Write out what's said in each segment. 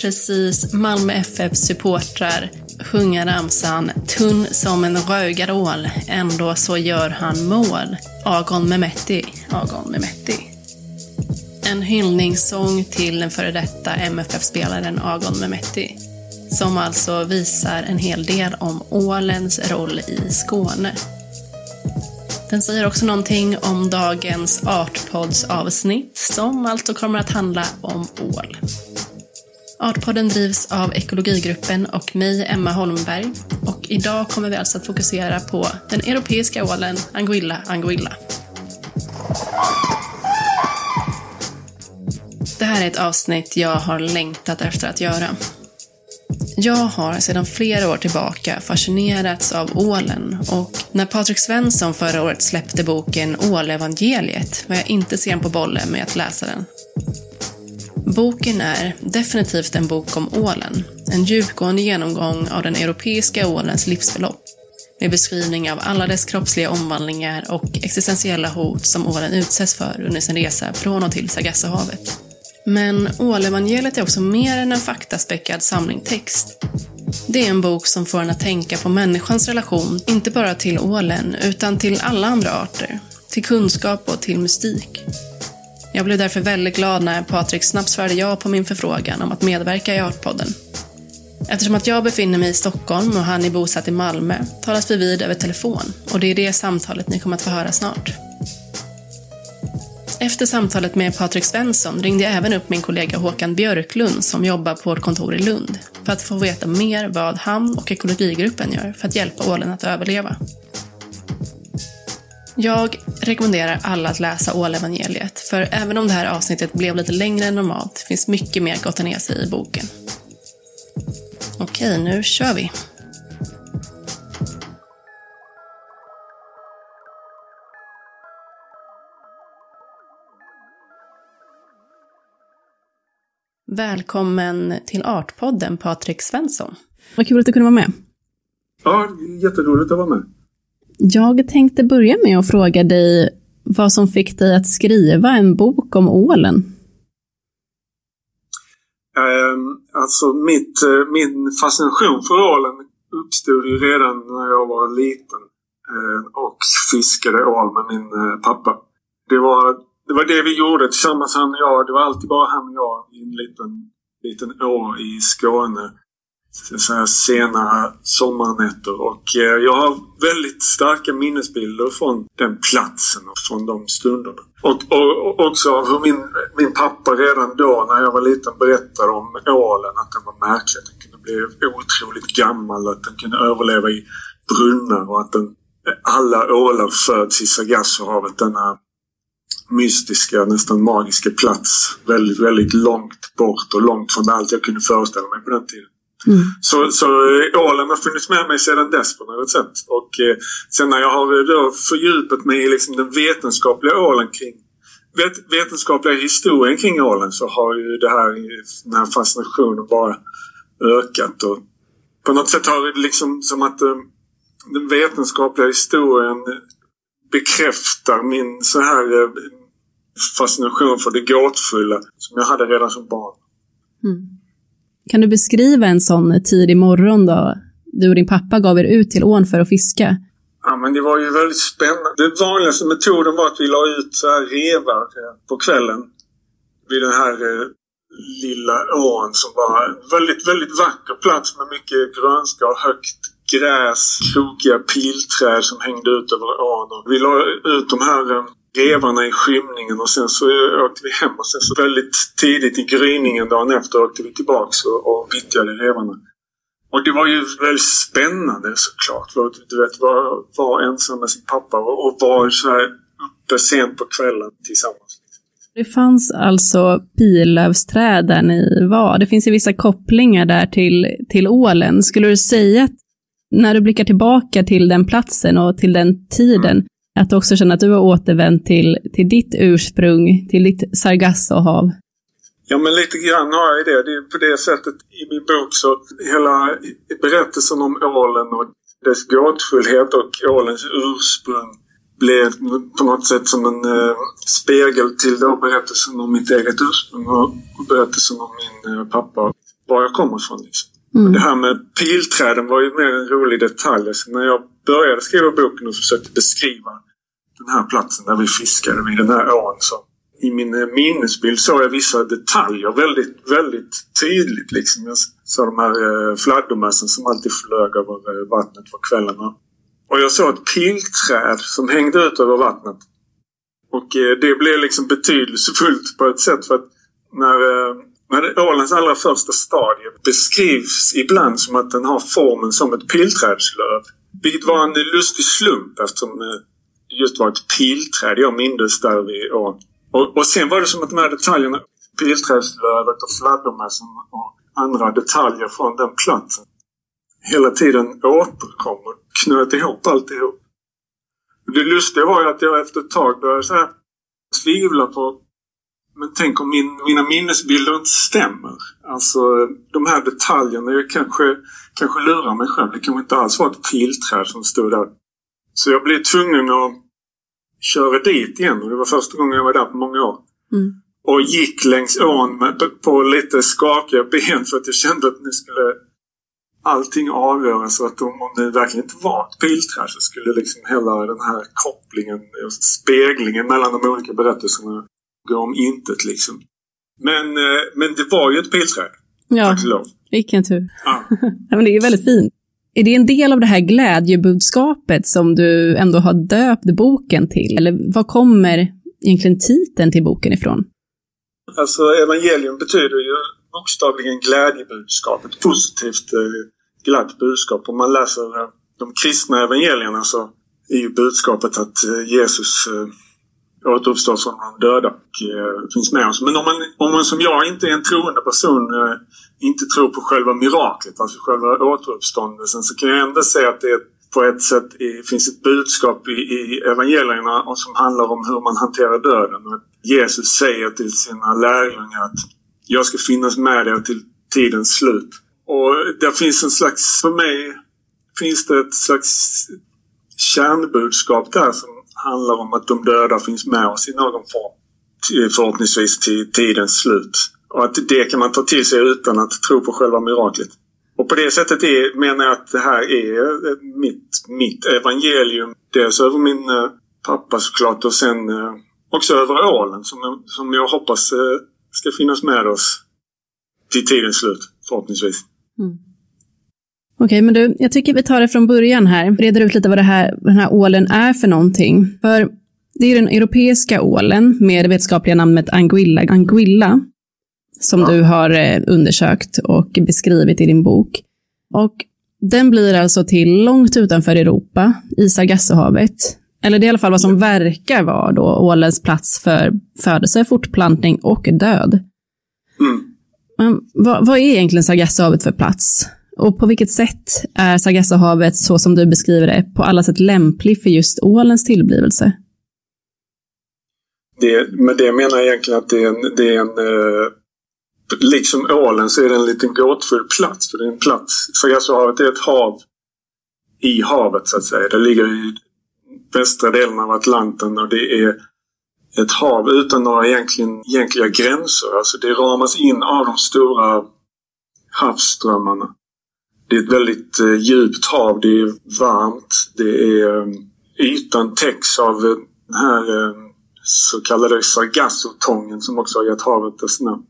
Precis Malmö FFs supportrar sjunga ramsan Tunn som en rögarål, ändå så gör han mål. Agon Mehmetti. Agon Mehmetti. En hyllningssång till den före detta MFF-spelaren Agon Mehmetti. Som alltså visar en hel del om ålens roll i Skåne. Den säger också någonting om dagens Artpods avsnitt som alltså kommer att handla om ål. Artpodden drivs av Ekologigruppen och mig, Emma Holmberg. Och idag kommer vi alltså att fokusera på den europeiska ålen Anguilla anguilla. Det här är ett avsnitt jag har längtat efter att göra. Jag har sedan flera år tillbaka fascinerats av ålen och när Patrik Svensson förra året släppte boken Ålevangeliet var jag inte sen på bollen med att läsa den. Boken är definitivt en bok om ålen. En djupgående genomgång av den europeiska ålens livsförlopp. Med beskrivning av alla dess kroppsliga omvandlingar och existentiella hot som ålen utsätts för under sin resa från och till Sargassohavet. Men Ålevangeliet är också mer än en faktaspäckad samling text. Det är en bok som får en att tänka på människans relation, inte bara till ålen, utan till alla andra arter. Till kunskap och till mystik. Jag blev därför väldigt glad när Patrik snabbt svarade ja på min förfrågan om att medverka i Artpodden. Eftersom att jag befinner mig i Stockholm och han är bosatt i Malmö talas vi vid över telefon och det är det samtalet ni kommer att få höra snart. Efter samtalet med Patrik Svensson ringde jag även upp min kollega Håkan Björklund som jobbar på vårt kontor i Lund för att få veta mer vad han och ekologigruppen gör för att hjälpa ålen att överleva. Jag rekommenderar alla att läsa Ålevangeliet, för även om det här avsnittet blev lite längre än normalt finns mycket mer att gotta ner sig i boken. Okej, nu kör vi! Välkommen till Artpodden, Patrik Svensson. Vad kul att du kunde vara med. Ja, jätteroligt att vara med. Jag tänkte börja med att fråga dig vad som fick dig att skriva en bok om ålen? Ehm, alltså mitt, eh, min fascination för ålen uppstod ju redan när jag var liten eh, och fiskade ål med min eh, pappa. Det var det var det vi gjorde tillsammans han och jag. Det var alltid bara han och jag i en liten, liten å i Skåne. Så här sena sommarnätter. Och eh, jag har väldigt starka minnesbilder från den platsen och från de stunderna. Och, och, också hur min, min pappa redan då när jag var liten berättade om ålen. Att den var märklig. Den kunde bli otroligt gammal. Att den kunde överleva i brunnar och att den, alla ålar föds i Sargassohavet. Denna mystiska, nästan magiska plats. Väldigt, väldigt långt bort och långt från allt jag kunde föreställa mig på den tiden. Mm. Så, så eh, ålen har funnits med mig sedan dess på något sätt. Och eh, sen när jag har då fördjupat mig i liksom den vetenskapliga ålen kring vet, vetenskapliga historien kring ålen så har ju det här, den här fascinationen bara ökat. Och på något sätt har det liksom som att eh, den vetenskapliga historien bekräftar min så här eh, fascination för det gåtfulla som jag hade redan som barn. Mm. Kan du beskriva en sån tidig morgon då? Du och din pappa gav er ut till ån för att fiska. Ja, men det var ju väldigt spännande. Den vanligaste metoden var att vi la ut så här revar eh, på kvällen vid den här eh, lilla ån som var en väldigt, väldigt vacker plats med mycket grönska och högt gräs, krokiga pilträd som hängde ut över ån. Vi la ut de här eh, grevarna revarna i skymningen och sen så åkte vi hem och sen så väldigt tidigt i gryningen dagen efter åkte vi tillbaks och, och vittjade revarna. Och det var ju väldigt spännande såklart. Du vet, vara var ensam med sin pappa och, och vara så här uppe sent på kvällen tillsammans. Det fanns alltså pilövsträd där ni var. Det finns ju vissa kopplingar där till, till ålen. Skulle du säga att när du blickar tillbaka till den platsen och till den tiden, mm att också känner att du har återvänt till, till ditt ursprung, till ditt Sargassohav? Ja, men lite grann har jag det. Det är på det sättet i min bok så hela berättelsen om ålen och dess gåtfullhet och ålens ursprung blev på något sätt som en eh, spegel till då berättelsen om mitt eget ursprung och berättelsen om min eh, pappa, var jag kommer ifrån. Liksom. Mm. Det här med pilträden var ju mer en rolig detalj. Alltså när jag började skriva boken och försökte beskriva den här platsen där vi fiskade vid den här ån så i min minnesbild såg jag vissa detaljer väldigt, väldigt tydligt. Liksom. Jag såg de här eh, fladdermössen som alltid flög över eh, vattnet på kvällarna. Och jag såg ett pilträd som hängde ut över vattnet. Och eh, det blev liksom betydelsefullt på ett sätt för att när, när ålens allra första stadie beskrivs ibland som att den har formen som ett pilträdslöv. Vilket var en lustig slump eftersom just var ett pilträd jag mindes där vid ån. Och, och sen var det som att de här detaljerna, pilträdslövet och fladdermössen och andra detaljer från den platsen hela tiden återkom och knöt ihop alltihop. Det lustiga var ju att jag efter ett tag började så här tvivla på men tänk om min, mina minnesbilder inte stämmer. Alltså de här detaljerna, jag kanske, kanske lurar mig själv. Det kanske inte alls var ett pilträd som stod där. Så jag blev tvungen att köra dit igen och det var första gången jag var där på många år. Mm. Och gick längs ån med, på lite skakiga ben för att jag kände att nu skulle allting avgöras. Så att om, om det verkligen inte var ett pilträd så skulle liksom hela den här kopplingen, speglingen mellan de olika berättelserna gå om intet liksom. Men, eh, men det var ju ett pilträd. Ja, vilken tur. Ja. men det är väldigt fint. Är det en del av det här glädjebudskapet som du ändå har döpt boken till? Eller var kommer egentligen titeln till boken ifrån? Alltså evangelium betyder ju bokstavligen glädjebudskap. Ett positivt eh, glatt budskap. Om man läser eh, de kristna evangelierna så är ju budskapet att eh, Jesus eh, återuppstår från de döda och eh, finns med oss. Men om man, om man som jag inte är en troende person eh, inte tror på själva miraklet, alltså själva återuppståndelsen, så kan jag ändå säga att det på ett sätt finns ett budskap i, i evangelierna som handlar om hur man hanterar döden. Jesus säger till sina lärjungar att jag ska finnas med er till tidens slut. Och det finns en slags, för mig finns det ett slags kärnbudskap där som handlar om att de döda finns med oss i någon form. Förhoppningsvis till tidens slut. Och att det kan man ta till sig utan att tro på själva miraklet. Och på det sättet är, menar jag att det här är eh, mitt, mitt evangelium. Dels över min eh, pappa såklart och sen eh, också över ålen som, som jag hoppas ska finnas med oss till tidens slut förhoppningsvis. Mm. Okej, okay, men du, jag tycker vi tar det från början här. Reder ut lite vad det här, den här ålen är för någonting. För det är den europeiska ålen med det vetenskapliga namnet anguilla, anguilla som ja. du har eh, undersökt och beskrivit i din bok. Och den blir alltså till långt utanför Europa, i Sargassohavet. Eller det är i alla fall vad som verkar vara då ålens plats för födelse, fortplantning och död. Mm. Men vad, vad, är egentligen Sargassohavet för plats? Och på vilket sätt är Sargassohavet, så som du beskriver det, på alla sätt lämplig för just ålens tillblivelse? Det, med det menar jag egentligen att det är en, det är en eh, liksom ålen så är det en liten gåtfull plats. För det är en plats, Sargassohavet är ett hav i havet så att säga. Det ligger i västra delen av Atlanten och det är ett hav utan några egentligen, egentliga gränser. Alltså det ramas in av de stora havsströmmarna. Det är ett väldigt eh, djupt hav. Det är varmt. Det är, eh, ytan täcks av den här eh, så kallade Sargassotången som också har gett havet dess namn.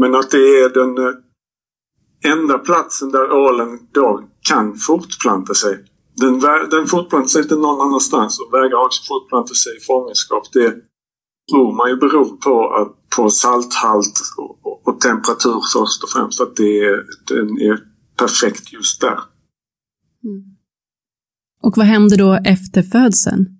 Men att det är den eh, enda platsen där ålen då kan fortplanta sig. Den, den fortplantar sig inte någon annanstans och vägrar också fortplanta sig i fångenskap. Det tror man ju beror på, att, på salthalt och, och, och temperatur först och främst. Att det är, den är perfekt just där. Mm. Och vad händer då efter födseln?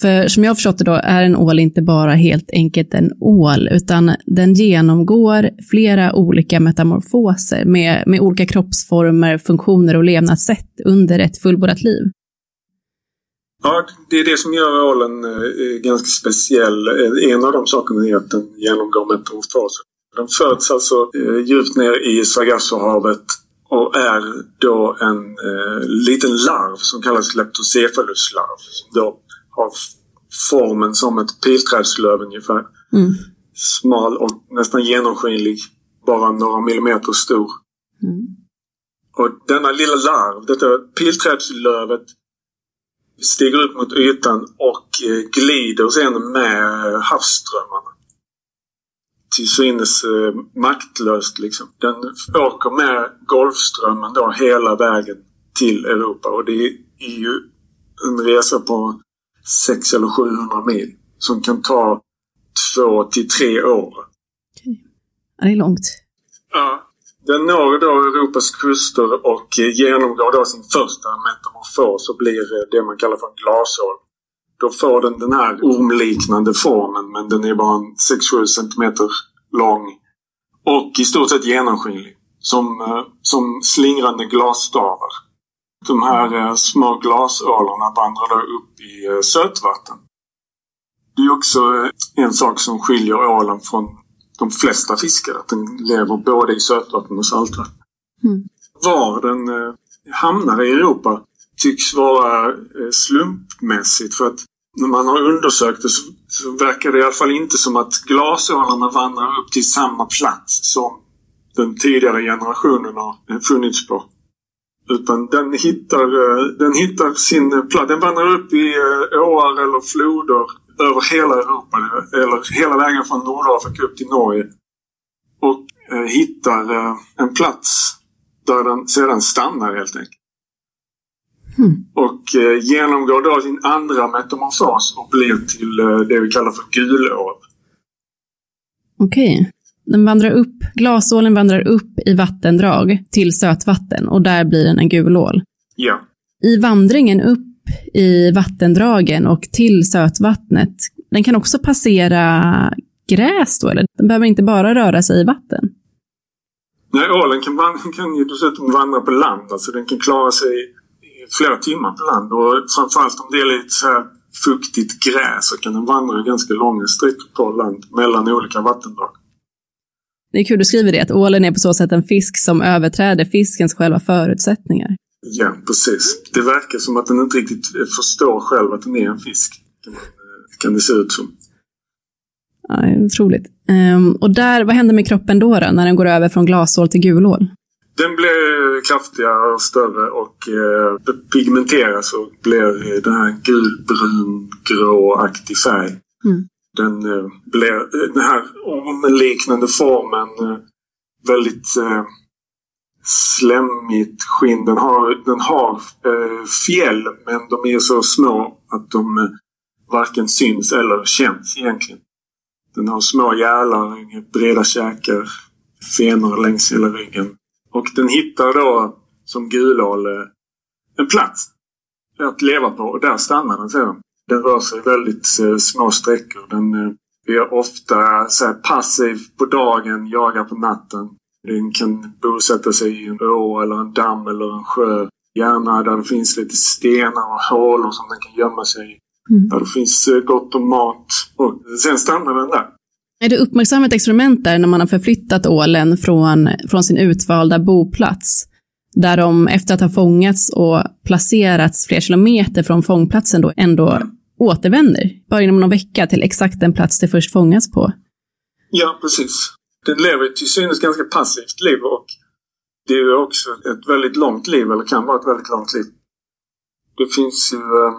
För som jag har förstått det då är en ål inte bara helt enkelt en ål, utan den genomgår flera olika metamorfoser med, med olika kroppsformer, funktioner och levnadssätt under ett fullbordat liv. Ja, det är det som gör ålen eh, ganska speciell. Eh, en av de sakerna är att den genomgår metamorfoser. Den föds alltså eh, djupt ner i Sargassohavet och är då en eh, liten larv som kallas leptocephaluslarv. Som då har formen som ett pilträdslöv ungefär. Mm. Smal och nästan genomskinlig. Bara några millimeter stor. Mm. Och denna lilla larv, detta pilträdslövet stiger upp mot ytan och eh, glider sen med havsströmmarna. Till synes eh, maktlöst liksom. Den åker med Golfströmmen då hela vägen till Europa och det är ju en resa på 600 eller 700 mil som kan ta två till tre år. Ja, det är långt. Ja. Den når då Europas kuster och genomgår då sin första metamorfos och blir det man kallar för en glasål. Då får den den här ormliknande formen men den är bara 6-7 centimeter lång och i stort sett genomskinlig. Som, eh, som slingrande glasstavar. De här eh, små glasålarna vandrar då upp i eh, sötvatten. Det är också en sak som skiljer ålen från de flesta fiskar. Att den lever både i sötvatten och saltvatten. Mm. Var den eh, hamnar i Europa tycks vara eh, slumpmässigt. För att när man har undersökt det så, verkar det i alla fall inte som att glasålarna vandrar upp till samma plats som den tidigare generationen har eh, funnits på. Utan den hittar, eh, den hittar sin plats. Den vandrar upp i eh, åar eller floder över hela Europa. Eller hela vägen från Nordafrika upp till Norge. Och eh, hittar en plats där den sedan stannar helt enkelt. Mm. Och genomgår då sin andra metamorfos och blir till det vi kallar för gulål. Okej. Den vandrar upp, glasålen vandrar upp i vattendrag till sötvatten och där blir den en gulål. Ja. I vandringen upp i vattendragen och till sötvattnet, den kan också passera gräs då, eller? Den behöver inte bara röra sig i vatten. Nej, ålen kan, kan ju dessutom vandra på land. Alltså den kan klara sig i flera timmar på land. Och framförallt om det är lite så här fuktigt gräs så kan den vandra ganska långa sträckor på land mellan olika vattendrag. Det är kul du skriver det, att ålen är på så sätt en fisk som överträder fiskens själva förutsättningar. Ja, precis. Det verkar som att den inte riktigt förstår själv att den är en fisk. Kan, kan det se ut som. Ja, otroligt. Ehm, och där, vad händer med kroppen då, då, när den går över från glasål till gulål? Den blir kraftigare och större och eh, pigmenteras och blir den här gulbrun, gråaktig färg. Mm. Den eh, blir eh, den här ormliknande formen eh, väldigt slemmigt skinn. Den har, den har fjäll men de är så små att de varken syns eller känns egentligen. Den har små gälar, breda käkar, fenor längs hela ryggen. Och den hittar då som gulål en plats att leva på och där stannar den sedan. Den rör sig väldigt eh, små sträckor. Den eh, är ofta så passiv på dagen, jagar på natten. Den kan bosätta sig i en å eller en damm eller en sjö. Gärna där det finns lite stenar och hålor som den kan gömma sig i. Mm. Där det finns eh, gott om mat. Och sen stannar den där. Är det uppmärksammat experiment där när man har förflyttat ålen från, från sin utvalda boplats? Där de efter att ha fångats och placerats flera kilometer från fångplatsen då ändå återvänder, bara inom någon vecka, till exakt den plats det först fångats på. Ja, precis. Den lever ett till synes ganska passivt liv och det är ju också ett väldigt långt liv, eller kan vara ett väldigt långt liv. Det finns ju eh,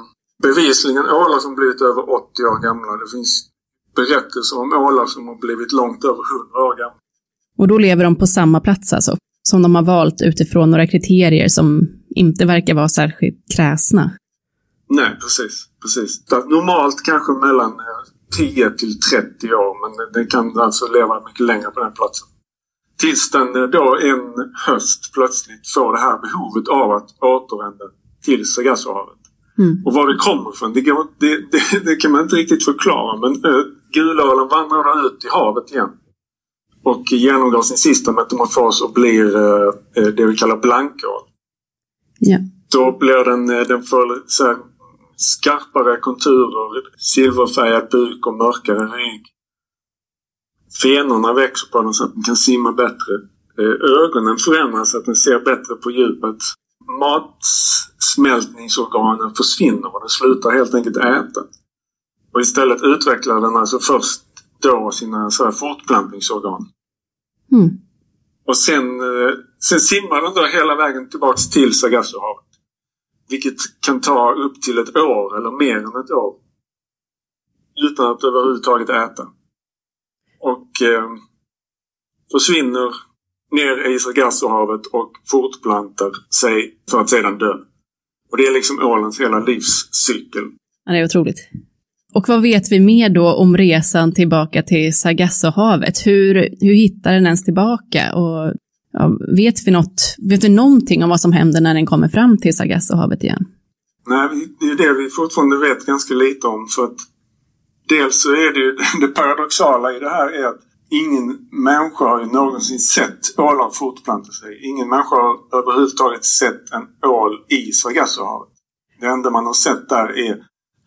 bevisligen ålar som blivit över 80 år gamla. Det finns berättelser om ålar som har blivit långt över 100 år gamla. Och då lever de på samma plats alltså, som de har valt utifrån några kriterier som inte verkar vara särskilt kräsna. Nej, precis. Precis. Normalt kanske mellan eh, 10 till 30 år men den- kan alltså leva mycket längre på den platsen. Tills den eh, då en höst plötsligt får det här behovet av att återvända till Sargassohavet. Mm. Och var det kommer ifrån, det, det, det, det kan man inte riktigt förklara. Men uh, gulålen vandrar ut i havet igen. Och genomgår sin sista metamorfos och blir eh, eh, det vi kallar blankål. Ja. Då blir den, eh, den får så här, skarpare konturer, silverfärgad buk och mörkare rygg. Fenorna växer på den så att den kan simma bättre. Eh, Ögonen förändras så att den ser bättre på djupet. matsmältningsorganen försvinner och den slutar helt enkelt äta. Och istället utvecklar den alltså först då sina så här fortplantningsorgan. Mm. Och sen, eh, sen simmar den då hela vägen tillbaks till Sargassohavet. Vilket kan ta upp till ett år eller mer än ett år. Utan att överhuvudtaget äta. Och eh, försvinner ner i Sargassohavet och fortplantar sig för att sedan dö. Och det är liksom ålens hela livscykel. Ja, det är otroligt. Och vad vet vi mer då om resan tillbaka till Sargassohavet? Hur, hur hittar den ens tillbaka? Och ja, vet vi något, vet vi någonting om vad som händer när den kommer fram till Sargassohavet igen? Nej, det är det vi fortfarande vet ganska lite om. För att dels så är det ju det paradoxala i det här är att ingen människa har ju någonsin sett ålar fortplanta sig. Ingen människa har överhuvudtaget sett en ål i Sargassohavet. Det enda man har sett där är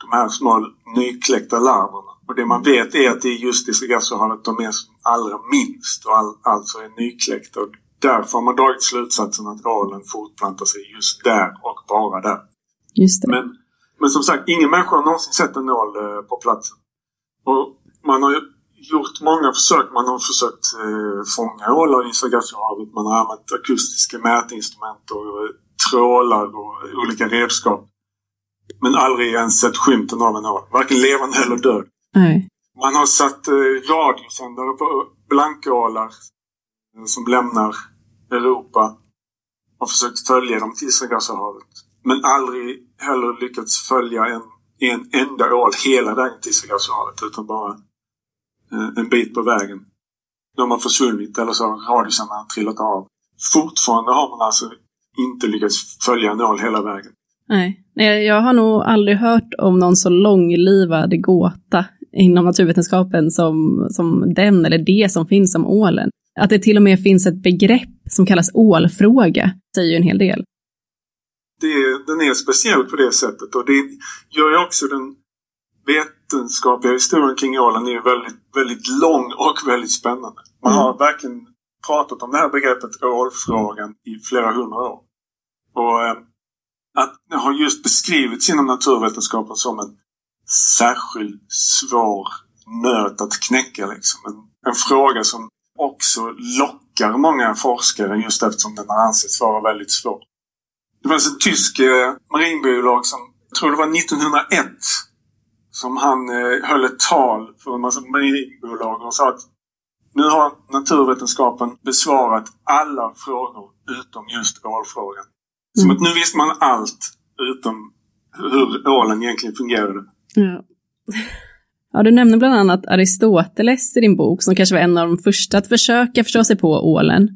de här små nykläckta larverna. Och det man vet är att det är just i Sargassohavet de är som allra minst och all, alltså är nykläckta. Och därför har man dragit slutsatsen att ålen fortplantar sig just där och bara där. Just det. Men, men som sagt, ingen människa har någonsin sett en ål eh, på platsen. Och man har gjort många försök. Man har försökt eh, fånga ålar i Sargassohavet. Man har använt akustiska mätinstrument och eh, trålar och olika redskap. Men aldrig ens sett skymten av en ål. Varken levande eller död. Nej. Man har satt eh, radiosändare på blankålar eh, som lämnar Europa och försökt följa dem till Sargassohavet. Men aldrig heller lyckats följa en, en enda ål hela vägen till Sargassohavet utan bara eh, en bit på vägen. De har försvunnit eller så har radiosarna trillat av. Fortfarande har man alltså inte lyckats följa en ål hela vägen. Nej. Nej, jag har nog aldrig hört om någon så långlivad gåta inom naturvetenskapen som, som den eller det som finns om ålen. Att det till och med finns ett begrepp som kallas ålfråga säger ju en hel del. Det, den är speciell på det sättet och det gör ju också den vetenskapliga historien kring ålen är väldigt, väldigt lång och väldigt spännande. Man har verkligen pratat om det här begreppet ålfrågan i flera hundra år. Och eh, att det har just beskrivits inom naturvetenskapen som en särskilt svår nöt att knäcka. Liksom. En, en fråga som också lockar många forskare just eftersom den har ansetts vara väldigt svår. Det fanns en tysk eh, marinbiolog som, jag tror det var 1901, som han eh, höll ett tal för en massa marinbiologer och sa att nu har naturvetenskapen besvarat alla frågor utom just ålfrågan. Som att nu visste man allt utom hur ålen egentligen fungerade. Ja. Ja, du nämner bland annat Aristoteles i din bok, som kanske var en av de första att försöka förstå sig på ålen.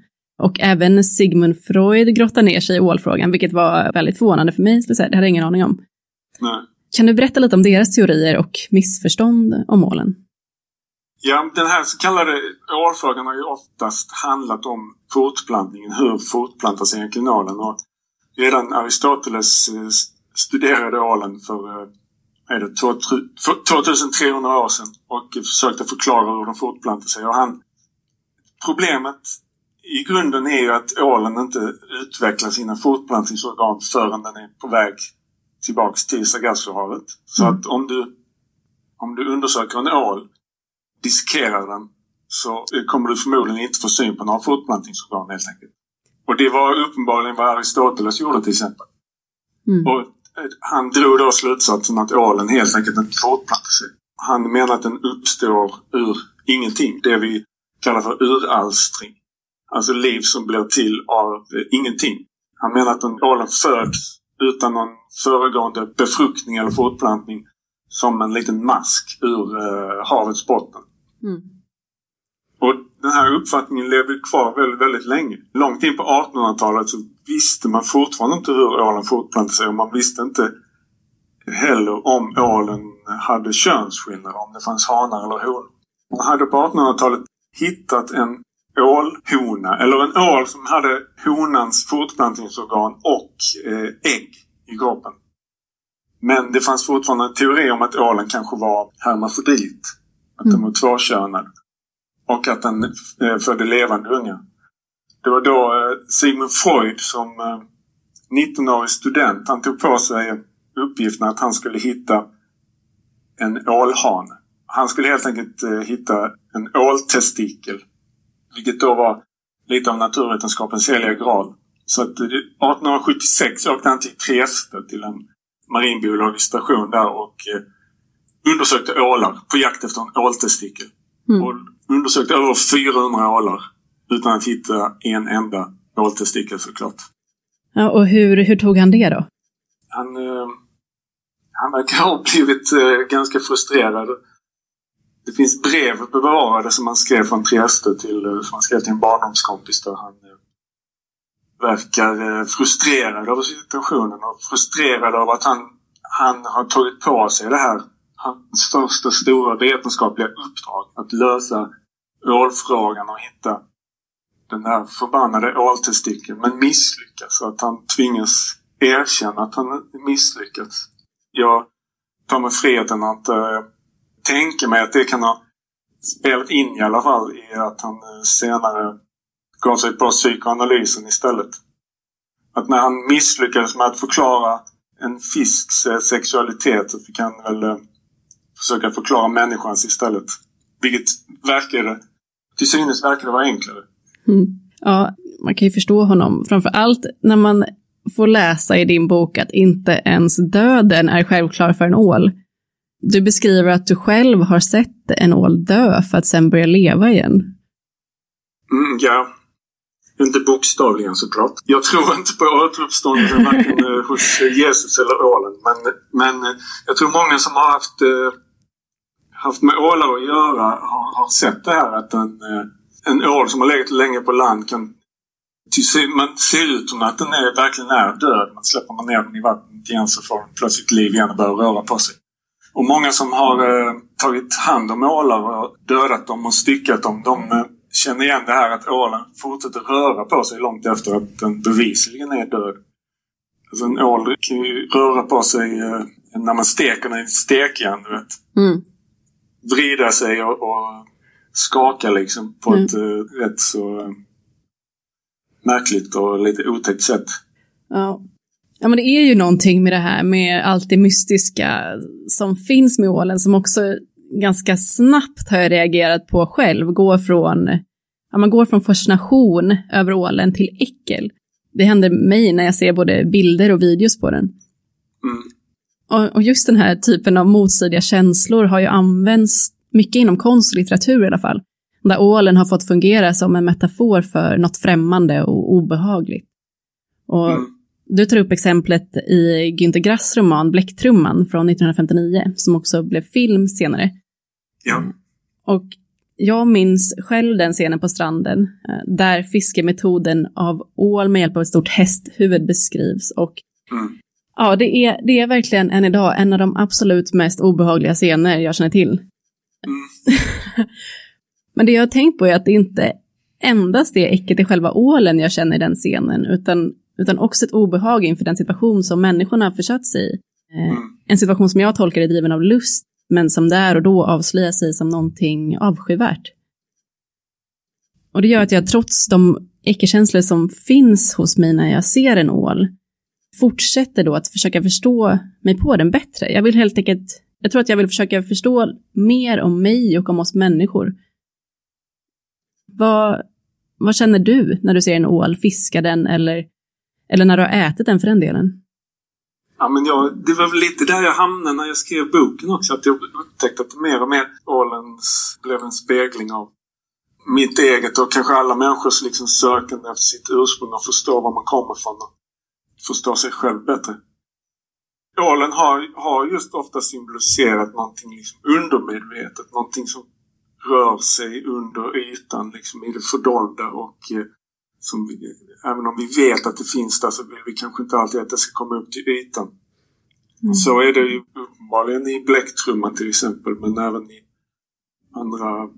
Och även Sigmund Freud grottar ner sig i ålfrågan, vilket var väldigt förvånande för mig, skulle säga. Det hade jag ingen aning om. Nej. Kan du berätta lite om deras teorier och missförstånd om ålen? Ja, den här så kallade ålfrågan har ju oftast handlat om fortplantningen. Hur fortplantar sig egentligen ålen? Och redan Aristoteles eh, studerade ålen för eh, är det, 2300 år sedan och försökte förklara hur de fortplantar sig. Och han, problemet i grunden är ju att ålen inte utvecklar sina fortplantningsorgan förrän den är på väg tillbaks till Sargassohavet. Så Mm. att om du, om du undersöker en ål, dissekerar den, så kommer du förmodligen inte få syn på några fortplantningsorgan helt enkelt. Och det var uppenbarligen vad Aristoteles gjorde till exempel. Mm. Och han drog då slutsatsen att ålen helt enkelt inte fortplantar sig. Han menar att den uppstår ur ingenting. Det vi kallar för uralstring. Alltså liv som blir till av eh, ingenting. Han menar att en ålen föds utan någon föregående befruktning eller fortplantning som en liten mask ur eh, havets botten. Mm. Och den här uppfattningen levde kvar väldigt, väldigt länge. Långt in på 1800-talet så visste man fortfarande inte hur ålen fortplantade sig och man visste inte heller om ålen hade könsskillnader, om det fanns hanar eller honor. Man hade på 1800-talet hittat en ålhona, eller en ål som hade honans fortplantningsorgan och eh, ägg i kroppen. Men det fanns fortfarande en teori om att ålen kanske var hermafrodit. Att den var tvåkönad. Och att den eh, födde levande ungar. Det var då eh, Sigmund Freud som eh, 19-årig student. Han tog på sig uppgiften att han skulle hitta en ålhane. Han skulle helt enkelt eh, hitta en åltestikel. Vilket då var lite av naturvetenskapens heliga graal. Så att 1876 åkte han till Trieste till en marinbiologisk station där och eh, undersökte ålar på jakt efter en åltestikel. Mm. Och undersökte över 400 ålar utan att hitta en enda åltestikel såklart. Ja, och hur, hur tog han det då? Han, eh, han verkar ha blivit eh, ganska frustrerad. Det finns brev bevarade som han skrev från Trieste till, eh, som han skrev till en barndomskompis där han eh, verkar eh, frustrerad över situationen och frustrerad över att han, han har tagit på sig det här hans första stora vetenskapliga uppdrag. Att lösa ålfrågan och hitta den där förbannade åltestikeln men misslyckas. Så att han tvingas erkänna att han misslyckats. Jag tar mig friheten att äh, tänka mig att det kan ha spelat in i alla fall i att han eh, senare gav sig på psykoanalysen istället. Att när han misslyckades med att förklara en fisks sexualitet så fick han väl eh, försöka förklara människans istället. Vilket verkade, till synes verkade vara enklare. Mm. Ja, man kan ju förstå honom. Framför allt när man får läsa i din bok att inte ens döden är självklar för en ål. Du beskriver att du själv har sett en ål dö för att sen börja leva igen. Mm, ja. Inte bokstavligen såklart. Jag tror inte på återuppståndelsen varken eh, hos eh, Jesus eller ålen. Men, men eh, jag tror många som har haft, haft med ålar att göra har, har sett det här att den en ål som har legat länge på land kan man ser ut som att den är, verkligen är död. Man släpper man ner den i vattnet igen så får den plötsligt liv igen och börjar röra på sig. Och många som har eh, tagit hand om ålar och dödat dem och styckat dem, de eh, känner igen det här att ålen fortsätter röra på sig långt efter att den bevisligen är död. Alltså en ål kan ju röra på sig eh, när man steker den i stekjärn, du vet. Mm. Vrida sig och, och skaka liksom på mm. ett uh, rätt så uh, märkligt och lite otäckt sätt. Ja. ja, men det är ju någonting med det här med allt det mystiska som finns med ålen som också ganska snabbt har jag reagerat på själv. Går från, ja, man går från fascination över ålen till äckel. Det händer mig när jag ser både bilder och videos på den. Mm. Och, och just den här typen av motstridiga känslor har ju använts mycket inom konst och litteratur i alla fall, där ålen har fått fungera som en metafor för något främmande och obehagligt. Och mm. Du tar upp exemplet i Günter Grass roman Bläcktrumman från 1959, som också blev film senare. Ja. Och jag minns själv den scenen på stranden, eh, där fiskemetoden av ål med hjälp av ett stort hästhuvud beskrivs. Och mm. ja, det är, det är verkligen än idag en av de absolut mest obehagliga scener jag känner till. Mm. Men det jag har tänkt på är att det inte endast är äcket i själva ålen jag känner i den scenen, utan, utan också ett obehag inför den situation som människorna har försatt sig i. Eh, mm. En situation som jag tolkar är driven av lust, men som där och då avslöjar sig som någonting avskyvärt. Och det gör att jag trots de icke-känslor som finns hos mig när jag ser en ål, fortsätter då att försöka förstå mig på den bättre. Jag vill helt enkelt jag tror att jag vill försöka förstå mer om mig och om oss människor. Vad, vad känner du när du ser en ål, fiska den eller, eller när du har ätit den för den delen? Ja, men jag, det var väl lite där jag hamnade när jag skrev boken också. Att jag upptäckte att mer och mer ålen blev en spegling av mitt eget och kanske alla människors liksom sökande efter sitt ursprung och förstå var man kommer ifrån och förstå sig själv bättre. Ålen har, har just ofta symboliserat någonting liksom undermedvetet. Någonting som rör sig under ytan liksom i det fördolda och eh, som vi, även om vi vet att det finns där så vill vi kanske inte alltid att det ska komma upp till ytan. Mm. Så är det ju uppenbarligen i Bläcktrumman till exempel men även i andra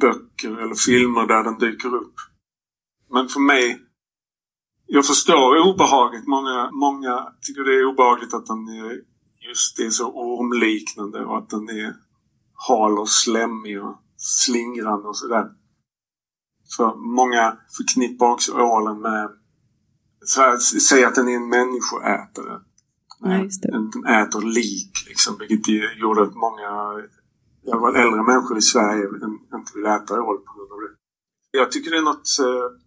böcker eller filmer där den dyker upp. Men för mig jag förstår obehaget. Många, många tycker det är obehagligt att den är just är så ormliknande och att den är hal och slemmig och slingrande och sådär. För många förknippar också ålen med säga att den är en människoätare. Ja. Den äter lik liksom, vilket gjorde att många äldre människor i Sverige inte vill äta ål på grund av det. Jag tycker det är något eh,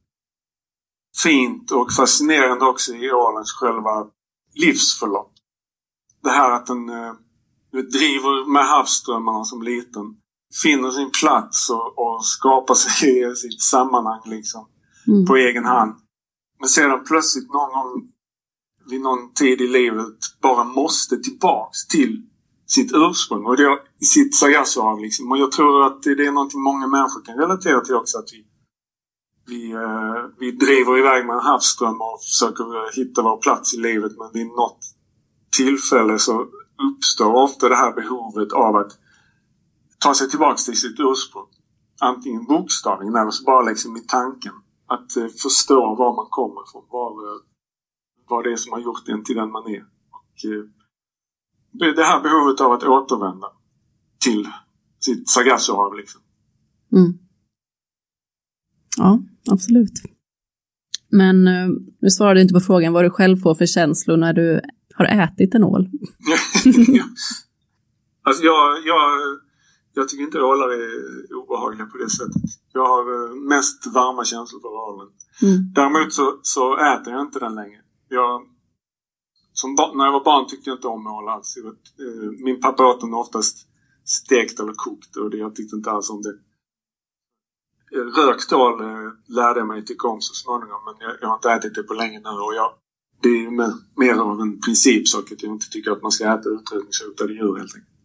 fint och fascinerande också i ålens själva livsförlopp. Det här att den eh, driver med havsströmmarna som liten. Finner sin plats och, och skapar sig sitt sammanhang liksom. Mm. På egen hand. Men sedan plötsligt någon gång vid någon tid i livet bara måste tillbaks till sitt ursprung och det, sitt Sargassohav liksom. Och jag tror att det är någonting många människor kan relatera till också. Att vi, vi, eh, vi driver iväg med en havsström och försöker eh, hitta vår plats i livet men vid något tillfälle så uppstår ofta det här behovet av att ta sig tillbaks till sitt ursprung. Antingen bokstavligen eller så bara liksom i tanken. Att eh, förstå var man kommer ifrån. Var, eh, vad det är som har gjort en till den man är. Och, eh, det här behovet av att återvända till sitt Sargassohav liksom. Mm. Ja, absolut. Men uh, du svarade inte på frågan vad du själv får för känslor när du har ätit en ål. alltså jag, jag, jag tycker inte ålar är obehagliga på det sättet. Jag har uh, mest varma känslor för ålen. Mm. Däremot så, så äter jag inte den längre. Jag, som när jag var barn tyckte jag inte om ål alls. Eh, min pappa åt den oftast stekt eller kokt och det, jag tyckte inte alls om det. Rökt ål eh, lärde jag mig tycka om så småningom men jag, jag har inte ätit det på länge nu och jag, det är mer, mer av en principsak att jag inte tycker att man ska äta utrotningshotade djur helt enkelt.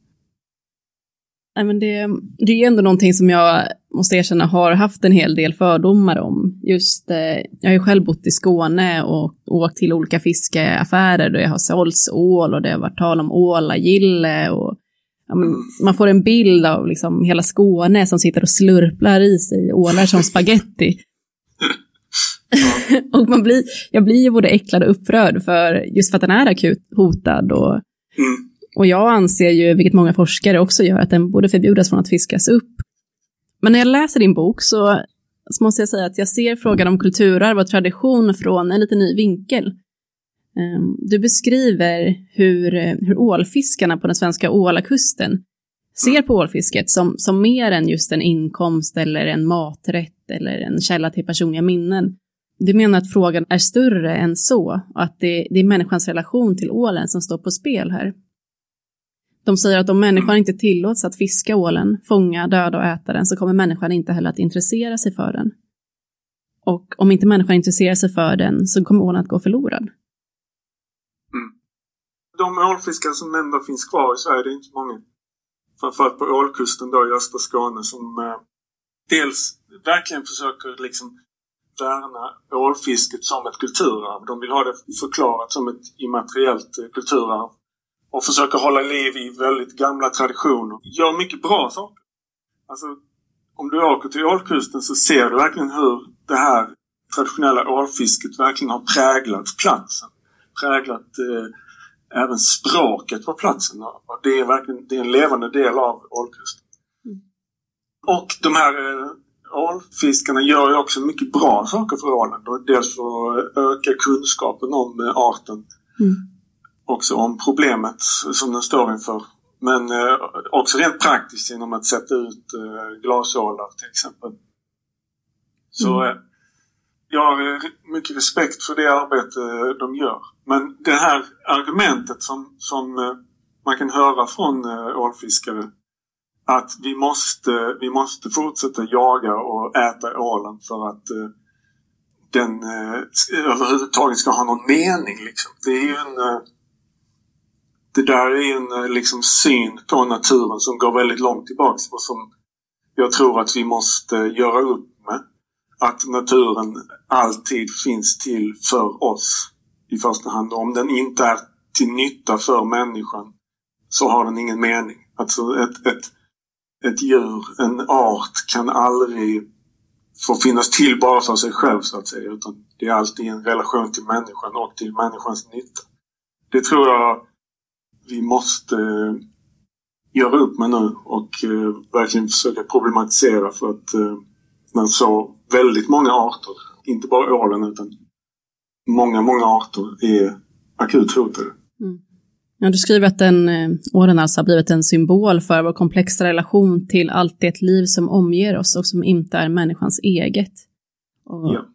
Nej, men det, det är ändå någonting som jag måste erkänna har haft en hel del fördomar om. Just, eh, jag har ju själv bott i Skåne och åkt till olika fiskeaffärer där jag har sålts ål och det har varit tal om ålagille och man får en bild av liksom hela Skåne som sitter och slurplar i sig ålar som spaghetti. och man blir, jag blir ju både äcklad och upprörd för just för att den är akut hotad och mm. Och jag anser ju, vilket många forskare också gör, att den borde förbjudas från att fiskas upp. Men när jag läser din bok så, så måste jag säga att jag ser frågan om kulturarv och tradition från en lite ny vinkel. Ehm, du beskriver hur, eh, hur ålfiskarna på den svenska Ålakusten ser på ålfisket som, som mer än just en inkomst eller en maträtt eller en källa till personliga minnen. Du menar att frågan är större än så och att det, det är människans relation till ålen som står på spel här. De säger att om människan inte tillåts att fiska ålen, fånga, döda och äta den så kommer människan inte heller att intressera sig för den. Och om inte människan intresserar sig för den så kommer ålen att gå förlorad. De ålfiskare som ändå finns kvar i Sverige, det är inte många. Framförallt på ålkusten då i östra Skåne som eh, dels verkligen försöker liksom värna ålfisket som ett kulturarv. De vill ha det förklarat som ett immateriellt eh, kulturarv och försöker hålla liv i väldigt gamla traditioner. Gör mycket bra saker. Alltså, om du åker till ålkusten så ser du verkligen hur det här traditionella ålfisket verkligen har präglat platsen. Präglat eh, även språket på platsen. Och det är verkligen det är en levande del av ålkusten. Mm. Och de här eh, ålfiskarna gör ju också mycket bra saker för ålen. Dels för att öka kunskapen om eh, arten. Mm också om problemet som den står inför. Men eh, också rent praktiskt genom att sätta ut glasålar till exempel. Så mm. jag har mycket respekt för det arbete de gör. Men det här argumentet som, som eh, man kan höra från eh, ålfiskare att vi måste, vi måste fortsätta jaga och äta ålen för att eh, den överhuvudtaget ska ha någon mening. Liksom. Det är ju en det där är en liksom, syn på naturen som går väldigt långt tillbaks och som jag tror att vi måste göra upp med. Att naturen alltid finns till för oss i första hand. Om den inte är till nytta för människan så har den ingen mening. Alltså ett, ett, ett djur, en art kan aldrig få finnas till bara för sig själv så att säga. Utan det är alltid en relation till människan och till människans nytta. Det tror jag vi måste eh, göra upp med nu och eh, verkligen försöka problematisera för att eh, när man så väldigt många arter, inte bara ålen utan många, många arter är akut hotade. Mm. Ja, du skriver att den, eh, åren alltså har blivit en symbol för vår komplexa relation till allt det liv som omger oss och som inte är människans eget. Och Ja.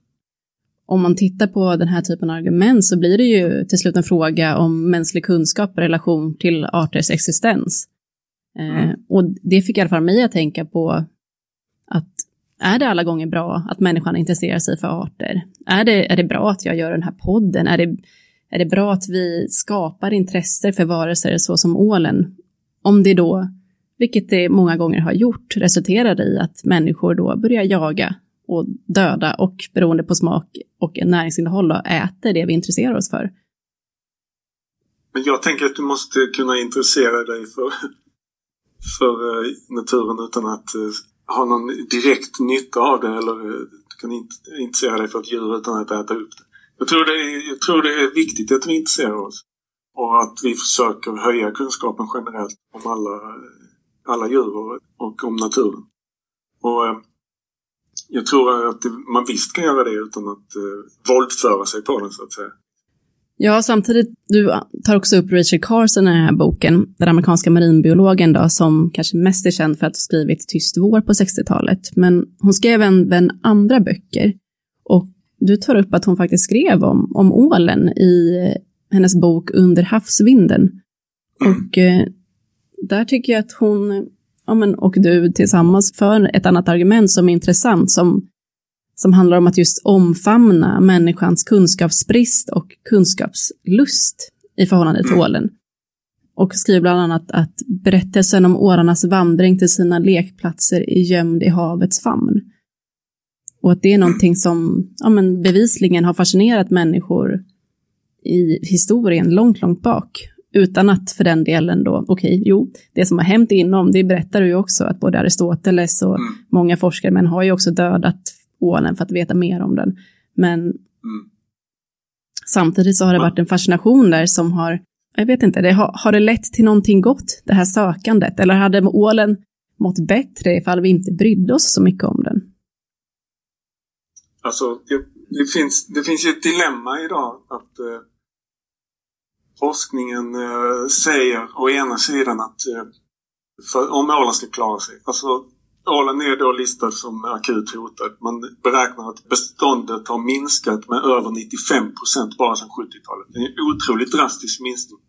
Om man tittar på den här typen av argument så blir det ju till slut en fråga om mänsklig kunskap i relation till arters existens. Eh, Mm. och det fick i alla fall mig att tänka på att är det alla gånger bra att människan intresserar sig för arter? Är det, är det bra att jag gör den här podden? Är det, är det bra att vi skapar intresse för varelser så som ålen? Om det då, vilket det många gånger har gjort, resulterar i att människor då börjar jaga och döda och beroende på smak och näringsinnehåll då, äter det vi intresserar oss för. Men jag tänker att du måste kunna intressera dig för, för eh, naturen utan att eh, har ha någon direkt nytta av det eller eh, du kan inte intressera dig för ett djur utan att äta upp det. Jag tror det är, jag tror det är viktigt att vi intresserar oss och att vi försöker höja kunskapen generellt om alla, alla djur och, om naturen. Och eh, jag tror att man visst kan göra det utan att eh, våldföra sig på den så att säga. Ja, samtidigt, du tar också upp Rachel Carson i den här boken, den amerikanska marinbiologen då, som kanske mest är känd för att ha skrivit Tyst vår på 60-talet. Men hon skrev även andra böcker. Och du tar upp att hon faktiskt skrev om, om ålen i eh, hennes bok Under havsvinden. Och eh, där tycker jag att hon, ja men, och du tillsammans för ett annat argument som är intressant, som som handlar om att just omfamna människans kunskapsbrist och kunskapslust i förhållande till ålen. Och skriver bland annat att berättelsen om årarnas vandring till sina lekplatser är gömd i havets famn. Och att det är någonting som ja, men bevisligen har fascinerat människor i historien långt, långt bak. Utan att för den delen då, okej, okay, jo, det som har hänt inom, det berättar du ju också att både Aristoteles och Mm. många forskare, men har ju också dödat ålen för att veta mer om den. Men Mm. samtidigt så har det varit en fascination där som har, jag vet inte, det har, har det lett till någonting gott, det här sökandet? Eller hade ålen mått bättre ifall vi inte brydde oss så mycket om den? Alltså, det, det, finns, det finns ju ett dilemma idag att eh, forskningen eh, säger å ena sidan att eh, för, om ålen ska klara sig, alltså ålen är då listad som akut hotad. Man beräknar att beståndet har minskat med över 95 procent bara sedan 70-talet. Det är en otroligt drastisk minskning.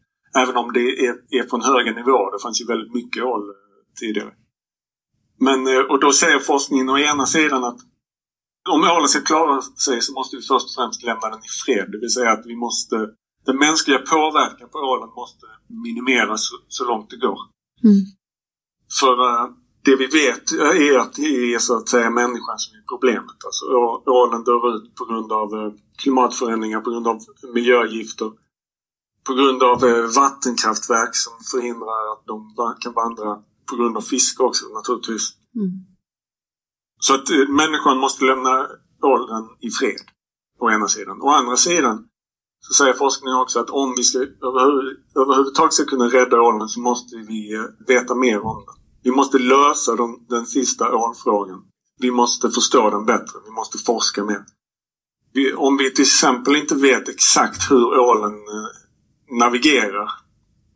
Även om det är, är från höga nivåer. Det fanns ju väldigt mycket ål eh, tidigare. Men, eh, och då säger forskningen å ena sidan att om ålen ska klara sig så måste vi först och främst lämna den i fred. Det vill säga att vi måste, den mänskliga påverkan på ålen måste minimeras så, så långt det går. Mm. För uh, det vi vet är att det är så att säga människan som är problemet. Alltså ålen dör ut på grund av uh, klimatförändringar, på grund av miljögifter. På grund av uh, vattenkraftverk som förhindrar att de kan vandra. På grund av fiske också naturligtvis. Mm. Så att eh, människan måste lämna åldern i fred. Å ena sidan. Å andra sidan så säger forskningen också att om vi ska överhuvud, överhuvudtaget ska kunna rädda ålen så måste vi eh, veta mer om den. Vi måste lösa de, den sista ålfrågan. Vi måste förstå den bättre. Vi måste forska mer. Vi, om vi till exempel inte vet exakt hur ålen eh, navigerar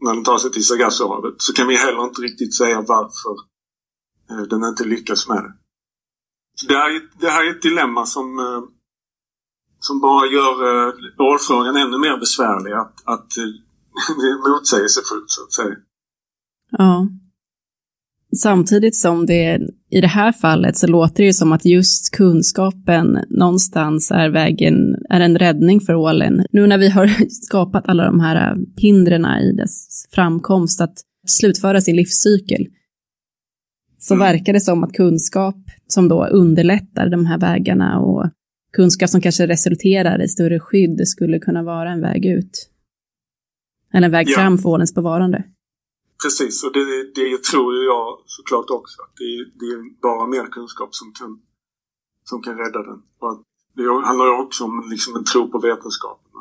när den tar sig till Sargassohavet så kan vi heller inte riktigt säga varför eh, den inte lyckas med det. Så det, här, är- det här är ett dilemma som, eh, som bara gör eh, ålfrågan ännu mer besvärlig. Att, att eh, det är motsägelsefullt så att säga. Ja. Samtidigt som det i det här fallet så låter det ju som att just kunskapen någonstans är vägen, är en räddning för ålen. Nu när vi har skapat alla de här hindren i dess framkomst att slutföra sin livscykel, så Mm. verkar det som att kunskap som då underlättar de här vägarna och kunskap som kanske resulterar i större skydd skulle kunna vara en väg ut. Eller en väg Ja. fram för ålens bevarande. Precis, och det, det tror jag såklart också. Att det, det är bara mer kunskap som kan, som kan rädda den. Och att det handlar ju också om liksom en tro på vetenskapen.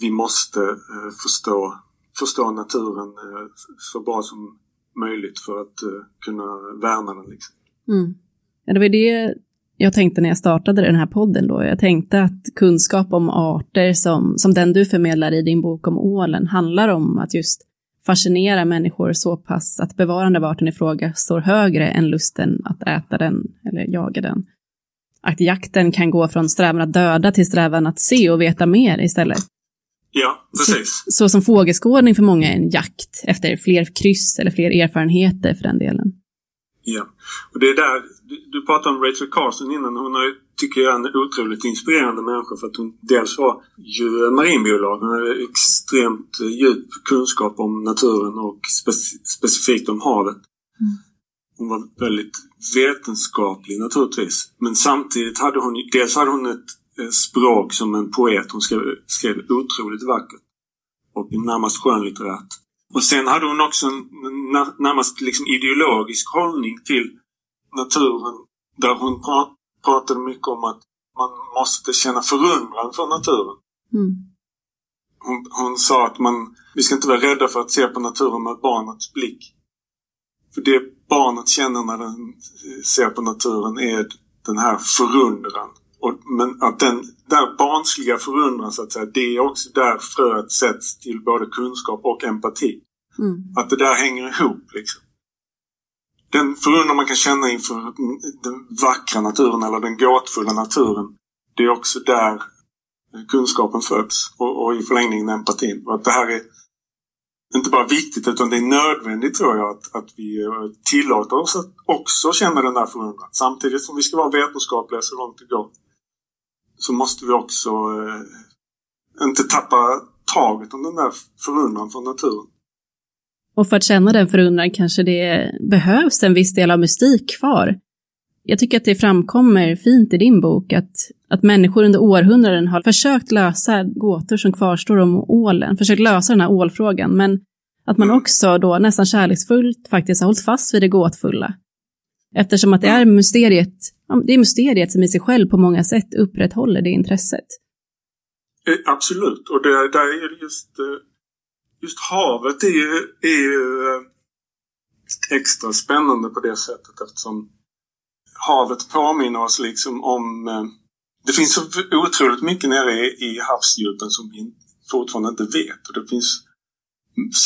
Vi måste eh, förstå, förstå naturen eh, så bra som möjligt för att eh, kunna värna den. Liksom. Mm. Ja, det var det jag tänkte när jag startade den här podden då, jag tänkte att kunskap om arter som, som den du förmedlar i din bok om ålen handlar om att just fascinera människor så pass att bevarande av arten i fråga står högre än lusten att äta den eller jaga den. Att jakten kan gå från strävan att döda till strävan att se och veta mer istället. Ja, precis. Så, så som fågelskådning för många är en jakt efter fler kryss eller fler erfarenheter för den delen. Ja, och det är där, du, du pratade om Rachel Carson innan. Hon är, tycker jag, en otroligt inspirerande människa för att hon dels var ju marinbiolog. Hon hade extremt djup kunskap om naturen och spec specifikt om havet. Mm. Hon var väldigt vetenskaplig naturligtvis. Men samtidigt hade hon, dels hade hon ett språk som en poet. Hon skrev, skrev otroligt vackert och närmast skönlitterärt. Och sen hade hon också en närmast liksom ideologisk hållning till naturen där hon pratade mycket om att man måste känna förundran för naturen. Mm. Hon, hon, sa att man, vi ska inte vara rädda för att se på naturen med barnets blick. För det barnet känner när den ser på naturen är den här förundran. Och, men att den där barnsliga förundran så att säga, det är också där fröet sätts till både kunskap och empati. Mm. Att det där hänger ihop liksom. Den förundran man kan känna inför den vackra naturen eller den gåtfulla naturen. Det är också där kunskapen föds och, och i förlängningen empatin. Och att det här är inte bara viktigt utan det är nödvändigt tror jag att, att vi eh, tillåter oss att också känna den där förundran. Samtidigt som vi ska vara vetenskapliga så långt det går så måste vi också eh, inte tappa taget om den där förundran från naturen. Och för att känna den förundran kanske det behövs en viss del av mystik kvar. Jag tycker att det framkommer fint i din bok att, att människor under århundraden har försökt lösa gåtor som kvarstår om ålen, försökt lösa den här ålfrågan, men att man mm. också då nästan kärleksfullt faktiskt har hållit fast vid det gåtfulla. Eftersom att det är mysteriet, det är mysteriet som i sig själv på många sätt upprätthåller det intresset. Eh, absolut, och det, där är just, eh, just havet är ju, är ju eh, extra spännande på det sättet eftersom havet påminner oss liksom om... Det finns så otroligt mycket nere i havsdjupen som vi fortfarande inte vet. Och det finns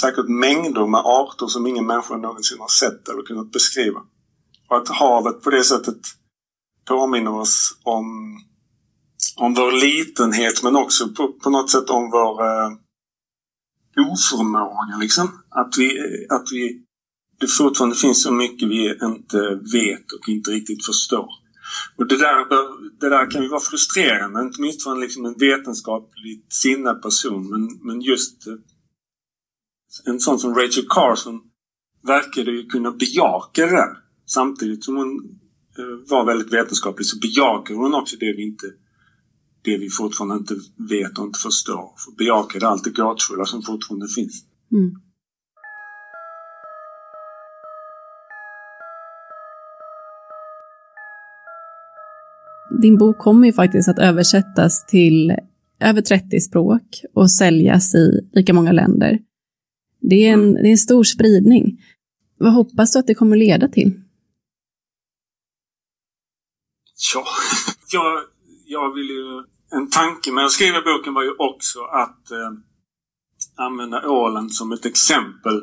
säkert mängder med arter som ingen människa någonsin har sett eller kunnat beskriva. Och att havet på det sättet påminner oss om, om vår litenhet men också på, på något sätt om vår eh, oförmåga. Liksom. Att, vi, att vi, det fortfarande finns så mycket vi inte vet och inte riktigt förstår. Och det där, det där kan ju vara frustrerande, inte minst för en, liksom en vetenskapligt sinnad person. Men, men just eh, en sån som Rachel Carson verkade ju kunna bejaka det där. Samtidigt som hon eh, var väldigt vetenskaplig så bejakar hon också det vi inte det vi fortfarande inte vet och inte förstår. För bejakade allt det gåtfulla som fortfarande finns. Mm. Din bok kommer ju faktiskt att översättas till över 30 språk och säljas i lika många länder. Det är en, mm. det är en stor spridning. Vad hoppas du att det kommer leda till? Ja, jag, jag vill ju... En tanke med att skriva boken var ju också att eh, använda ålen som ett exempel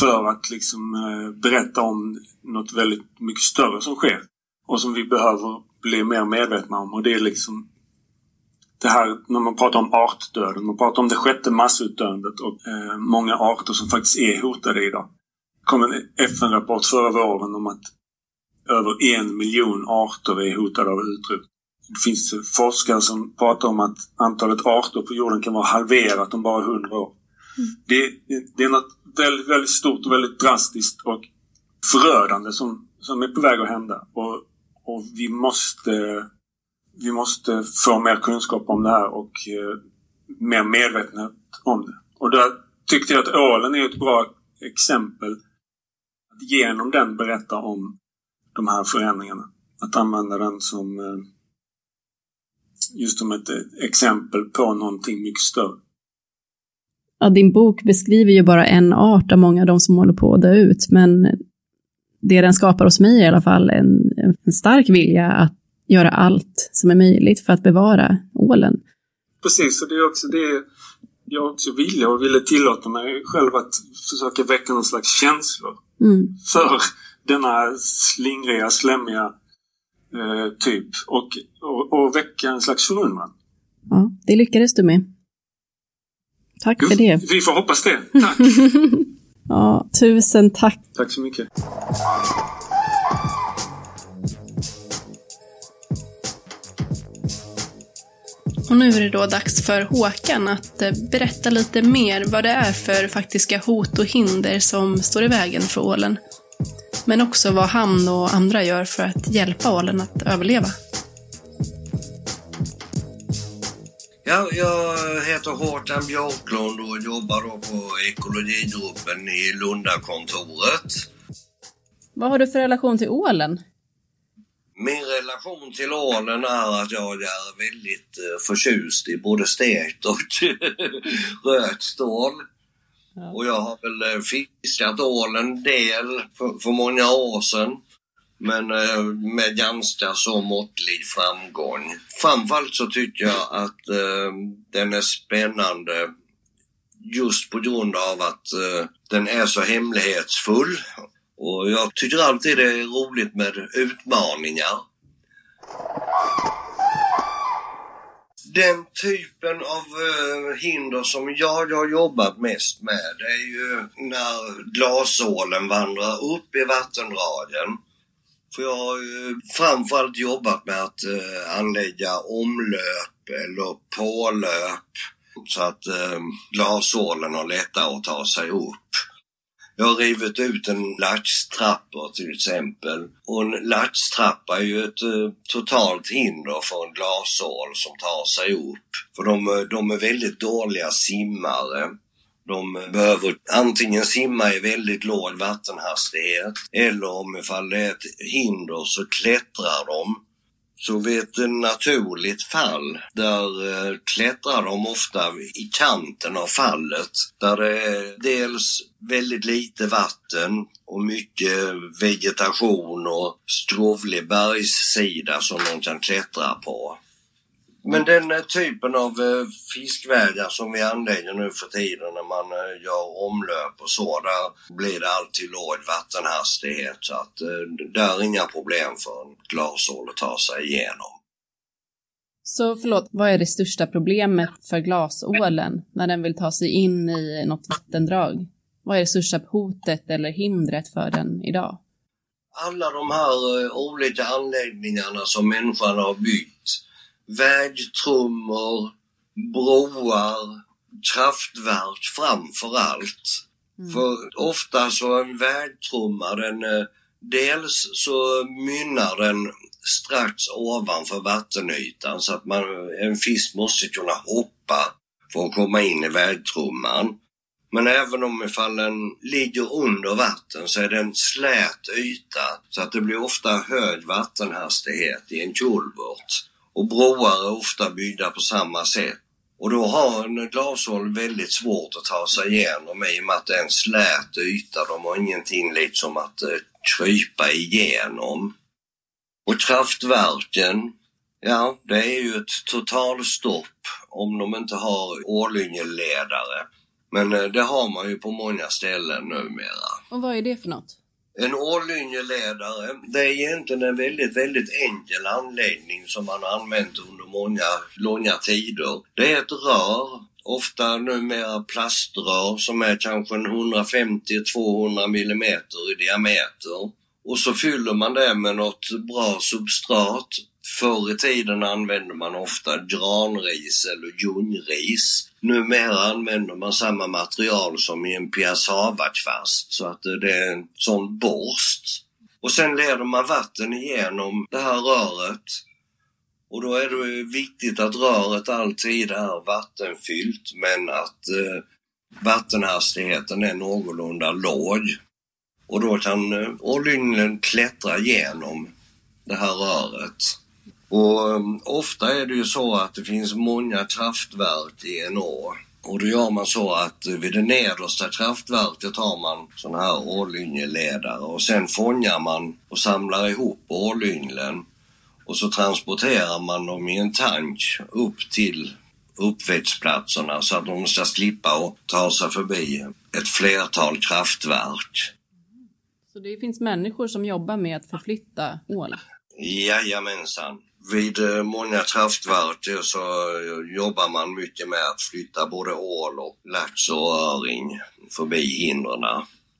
för att liksom eh, berätta om något väldigt mycket större som sker och som vi behöver bli mer medvetna om. Och det är liksom det här när man pratar om artdöden. Man pratar om det sjätte massutdöendet och eh, många arter som faktiskt är hotade idag. Det kom en FN-rapport förra våren om att över en miljon arter är hotade av utrotning. Det finns forskare som pratar om att antalet arter på jorden kan vara halverat om bara hundra år. Mm. Det, det, är något väldigt, väldigt stort och väldigt drastiskt och förödande som, som är på väg att hända. Och, och vi måste vi måste få mer kunskap om det här och eh, mer medvetenhet om det. Och där tyckte jag att ålen är ett bra exempel. Att genom den berätta om de här förändringarna. Att använda den som eh, just som ett exempel på någonting mycket större. Ja, din bok beskriver ju bara en art av många av de som håller på att dö ut, men det den skapar hos mig i alla fall, en, en stark vilja att göra allt som är möjligt för att bevara ålen. Precis, och det är också det jag också ville och ville tillåta mig själv att försöka väcka någon slags känslor mm. för denna slingriga, slemmiga eh, typ och, och, och väcka en slags förundran. Ja, det lyckades du med. Tack för det. Vi får hoppas det. Tack! ja, tusen tack. Tack så mycket. Och nu är det då dags för Håkan att eh, berätta lite mer vad det är för faktiska hot och hinder som står i vägen för ålen. Men också vad han och andra gör för att hjälpa ålen att överleva. Ja, jag heter Håkan Björklund och jobbar då på ekologigruppen i Lundakontoret. Vad har du för relation till ålen? Min relation till ålen är att jag är väldigt eh, förtjust i både stekt och rökt stål. Ja. Och jag har väl eh, fiskat ål en del för, för många år sedan. Men eh, med ganska så måttlig framgång. Framförallt så tycker jag att eh, den är spännande just på grund av att eh, den är så hemlighetsfull och jag tycker alltid det är roligt med utmaningar. Den typen av uh, hinder som jag har jobbat mest med det är ju när glasålen vandrar upp i vattendragen. För jag har ju framförallt jobbat med att uh, anlägga omlöp eller pålöp så att uh, glasålen har lättare att ta sig upp. Jag har rivit ut en laxtrappa till exempel. Och en laxtrappa är ju ett eh, totalt hinder för en glasål som tar sig upp. För de, eh, de är väldigt dåliga simmare. De eh, behöver antingen simma i väldigt låg vattenhastighet eller om ifall det är ett hinder så klättrar de så vid ett naturligt fall, där eh, klättrar de ofta i kanten av fallet. Där det är dels väldigt lite vatten och mycket vegetation och skrovlig bergssida som de kan klättra på. Men den typen av eh, fiskvägar som vi anlägger nu för tiden när man eh, gör omlöp och så, där blir det alltid låg vattenhastighet så att eh, där är inga problem för en glasål att ta sig igenom. Så förlåt, vad är det största problemet för glasålen när den vill ta sig in i något vattendrag? Vad är det största hotet eller hindret för den idag? Alla de här olika anläggningarna som människan har byggt vägtrummor, broar, kraftverk framför allt. Mm. För ofta så en vägtrumma den eh, dels så mynnar den strax ovanför vattenytan så att man, en fisk måste kunna hoppa för att komma in i vägtrumman. Men även om ifall den ligger under vatten så är det en slät yta så att det blir ofta hög vattenhastighet i en kulvert. Och broar är ofta byggda på samma sätt. Och då har en glasål väldigt svårt att ta sig igenom i och med att det är en slät yta. De har ingenting liksom att eh, krypa igenom. Och kraftverken, ja det är ju ett totalstopp om de inte har ålyngeledare. Men eh, det har man ju på många ställen numera. Och vad är det för något? En årlinjeledare, det är egentligen en väldigt, väldigt enkel anläggning som man har använt under många långa tider. Det är ett rör, ofta numera plaströr som är kanske 150-200 mm i diameter. Och så fyller man det med något bra substrat. Förr i tiden använde man ofta granris eller ljungris. Numera använder man samma material som i en piassavakvast så att det är en sån borst. Och sen leder man vatten igenom det här röret. Och då är det viktigt att röret alltid är vattenfyllt men att eh, vattenhastigheten är någorlunda låg. Och då kan eh, olyngen klättra igenom det här röret. Och um, ofta är det ju så att det finns många kraftverk i en å. Och då gör man så att vid det nedersta kraftverket har man sådana här ålyngeledare och sen fångar man och samlar ihop ålynglen. och så transporterar man dem i en tank upp till uppväxtplatserna så att de ska slippa att ta sig förbi ett flertal kraftverk. Så det finns människor som jobbar med att förflytta ål? Jajamensan. Vid eh, många kraftverk så jobbar man mycket med att flytta både ål och lax och öring förbi hindren.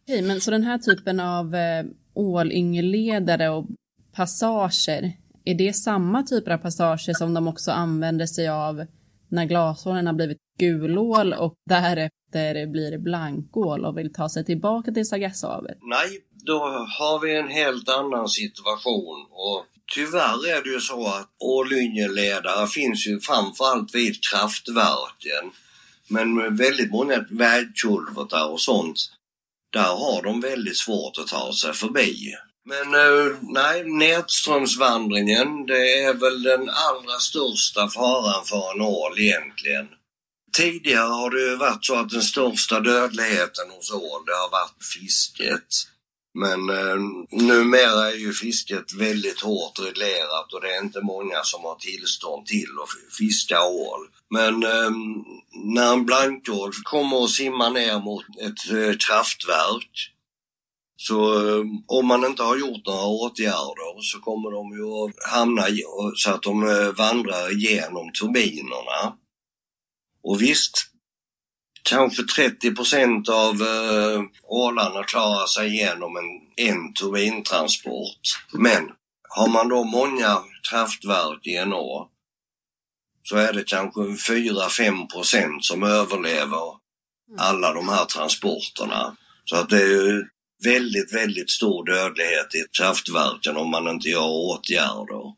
Okej, men så den här typen av eh, ålyngelledare och passager, är det samma typer av passager som de också använder sig av när glasålen har blivit gulål och därefter blir blankål och vill ta sig tillbaka till Sargassohavet? Nej, då har vi en helt annan situation och tyvärr är det ju så att ålyngeledare finns ju framförallt vid kraftverken. Men väldigt många vägkulvertar och sånt, där har de väldigt svårt att ta sig förbi. Men eh, nej, nedströmsvandringen det är väl den allra största faran för en ål egentligen. Tidigare har det ju varit så att den största dödligheten hos ål det har varit fisket. Men eh, numera är ju fisket väldigt hårt reglerat och det är inte många som har tillstånd till att fiska ål. Men eh, när en blankål kommer och simmar ner mot ett eh, kraftverk så eh, om man inte har gjort några åtgärder så kommer de ju att hamna så att de eh, vandrar igenom turbinerna. Och visst, kanske 30 procent av eh, ålarna klarar sig igenom en, en turbintransport. Men har man då många kraftverk i en å så är det kanske 4-5 procent som överlever alla de här transporterna. Så att det är ju väldigt, väldigt stor dödlighet i kraftverken om man inte gör åtgärder.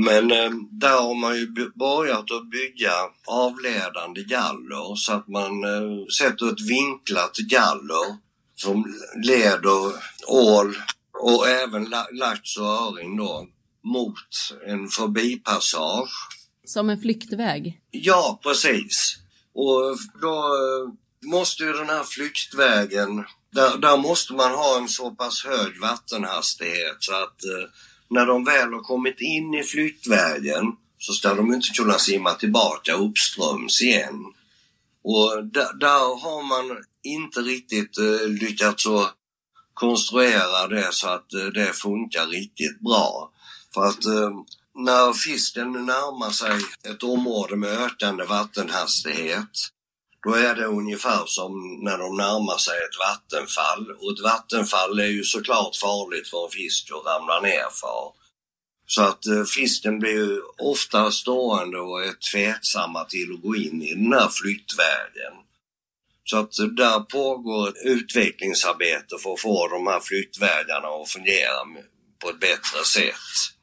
Men eh, där har man ju börjat att bygga avledande galler så att man eh, sätter ett vinklat galler som leder ål och även lax och öring då mot en förbipassage. Som en flyktväg? Ja, precis. Och då eh, måste ju den här flyktvägen, där, där måste man ha en så pass hög vattenhastighet så att eh, när de väl har kommit in i flyktvägen så ska de inte kunna simma tillbaka uppströms igen. Och där, där har man inte riktigt eh, lyckats att konstruera det så att eh, det funkar riktigt bra. För att eh, när fisken närmar sig ett område med ökande vattenhastighet då är det ungefär som när de närmar sig ett vattenfall. Och ett vattenfall är ju såklart farligt för en fisk att ramla ner för. Så att eh, fisken blir ju ofta stående och är tveksamma till att gå in i den här flyktvägen. Så att eh, där pågår ett utvecklingsarbete för att få de här flyktvägarna att fungera på ett bättre sätt.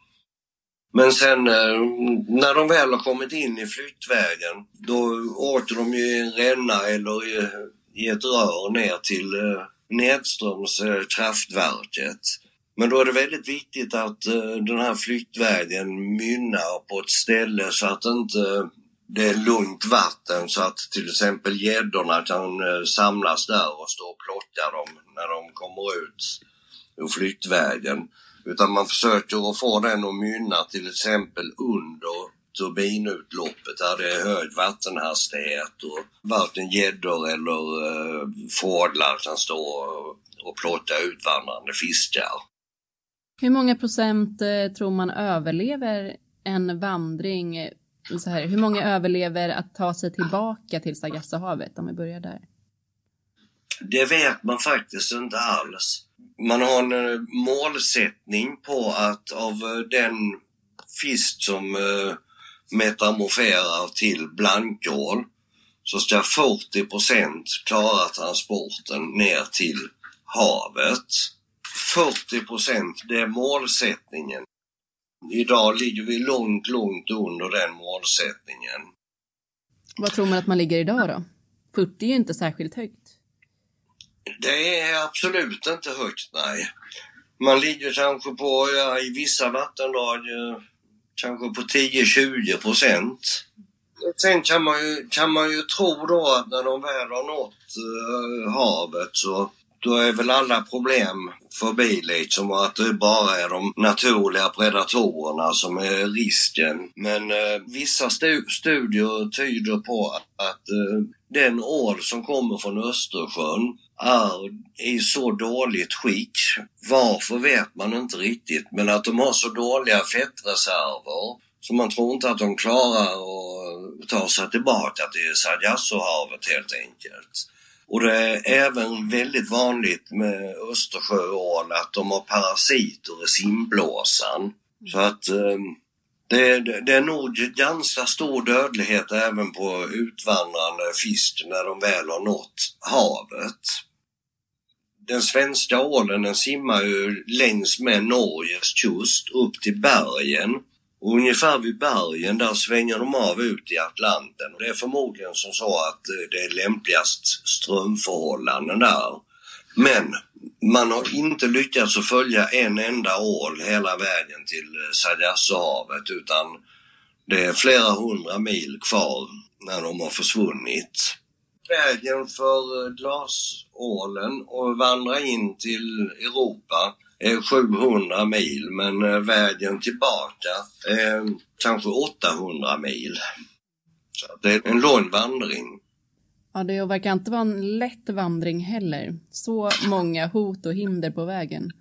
Men sen eh, när de väl har kommit in i flyktvägen då åker de ju i en ränna eller i, i ett rör ner till eh, nedströms eh, kraftverket. Men då är det väldigt viktigt att den här flyktvägen mynnar på ett ställe så att inte det är lugnt vatten så att till exempel gäddorna kan samlas där och stå och plocka dem när de kommer ut ur flyktvägen. Utan man försöker att få den att mynna till exempel under turbinutloppet där det är hög vattenhastighet och varken gäddor eller eh, fåglar kan stå och plocka utvandrande fiskar. Hur många procent eh, tror man överlever en vandring? Eh, så här, hur många överlever att ta sig tillbaka till Sargassohavet om vi börjar där? Det vet man faktiskt inte alls man har en eh, målsättning på att av eh, den fisk som eh, metamorferar till blankål så ska 40% klara transporten ner till havet. 40 det är målsättningen. Idag ligger vi långt, långt under den målsättningen. Vad tror man att man ligger idag då? 40 är ju inte särskilt högt. Det är absolut inte högt, nej. Man ligger kanske på, ja, i vissa vattendrag, eh, kanske på 10-20 procent. Sen kan man, ju, kan man ju tro då att när de väl har nått uh, havet så då är väl alla problem förbi liksom och att det bara är de naturliga predatorerna som är risken. Men eh, vissa stu studier tyder på att, att eh, den ål som kommer från Östersjön är i så dåligt skick. Varför vet man inte riktigt, men att de har så dåliga fettreserver så man tror inte att de klarar att ta sig tillbaka till Sargassohavet helt enkelt. Och det är även väldigt vanligt med Östersjöål att de har parasiter i simblåsan. Så att ehm, det, det, det, är nog ganska stor dödlighet även på utvandrande fisk när de väl har nått havet. Den svenska ålen den simmar ju längs med Norges kust upp till bergen och ungefär vid bergen där svänger de av ut i Atlanten. Det är förmodligen som så att eh, det är lämpligast strömförhållanden där. Men man har inte lyckats att följa en enda ål hela vägen till eh, Sargassohavet utan det är flera hundra mil kvar när de har försvunnit. Vägen för eh, glasålen och vandra in till Europa är 700 mil men eh, vägen tillbaka är kanske 800 mil. Så det är en lång vandring. Ja, det verkar inte vara en lätt vandring heller. Så många hot och hinder på vägen.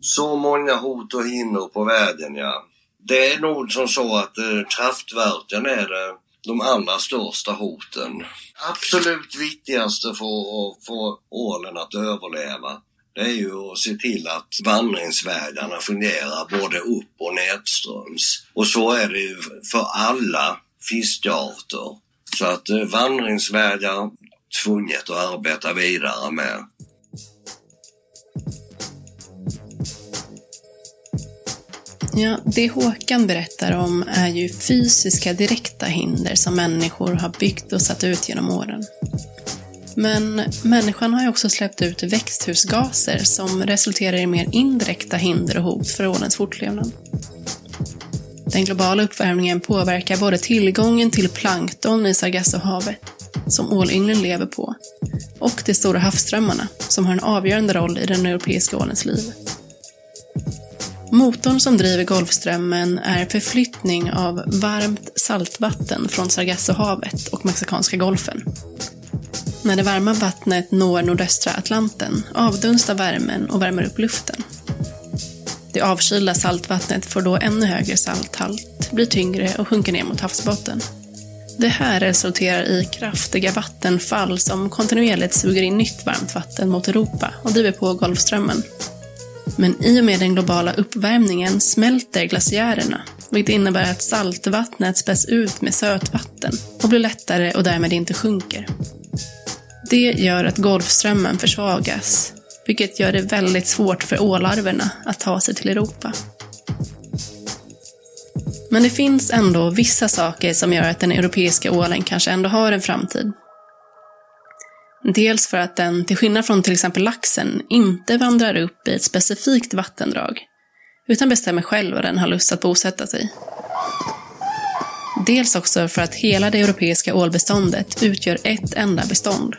Så många hot och hinder på vägen, ja. Det är nog som så att eh, kraftverken är det, de allra största hoten. Absolut viktigaste för att få ålen att överleva det är ju att se till att vandringsvägarna fungerar både upp och nedströms. Och så är det ju för alla fiskarter. Så att eh, vandringsvägar tvunget att arbeta vidare med. Ja, det Håkan berättar om är ju fysiska direkta hinder som människor har byggt och satt ut genom åren. Men människan har ju också släppt ut växthusgaser som resulterar i mer indirekta hinder och hot för ålens fortlevnad. Den globala uppvärmningen påverkar både tillgången till plankton i Sargassohavet, som ålynglen lever på, och de stora havsströmmarna, som har en avgörande roll i den europeiska ålens liv. Motorn som driver Golfströmmen är förflyttning av varmt saltvatten från Sargassohavet och Mexikanska golfen när det varma vattnet når nordöstra Atlanten avdunstar värmen och värmer upp luften. Det avkylda saltvattnet får då ännu högre salthalt, blir tyngre och sjunker ner mot havsbotten. Det här resulterar i kraftiga vattenfall som kontinuerligt suger in nytt varmt vatten mot Europa och driver på Golfströmmen. Men i och med den globala uppvärmningen smälter glaciärerna, vilket innebär att saltvattnet späs ut med sötvatten och blir lättare och därmed inte sjunker. Det gör att Golfströmmen försvagas, vilket gör det väldigt svårt för ålarverna att ta sig till Europa. Men det finns ändå vissa saker som gör att den europeiska ålen kanske ändå har en framtid. Dels för att den, till skillnad från till exempel laxen, inte vandrar upp i ett specifikt vattendrag, utan bestämmer själv var den har lust att bosätta sig. Dels också för att hela det europeiska ålbeståndet utgör ett enda bestånd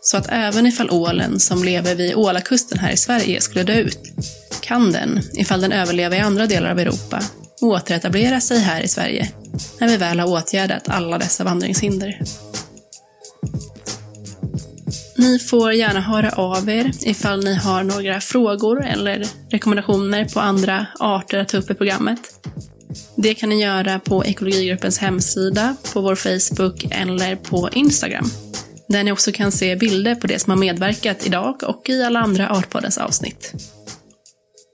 så att även ifall ålen som lever vid Ålakusten här i Sverige skulle dö ut, kan den, ifall den överlever i andra delar av Europa, återetablera sig här i Sverige när vi väl har åtgärdat alla dessa vandringshinder. Ni får gärna höra av er ifall ni har några frågor eller rekommendationer på andra arter att ta upp i programmet. Det kan ni göra på Ekologigruppens hemsida, på vår Facebook eller på Instagram där ni också kan se bilder på det som har medverkat idag och i alla andra Artpoddens avsnitt.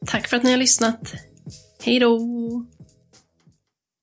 Tack för att ni har lyssnat. Hej då!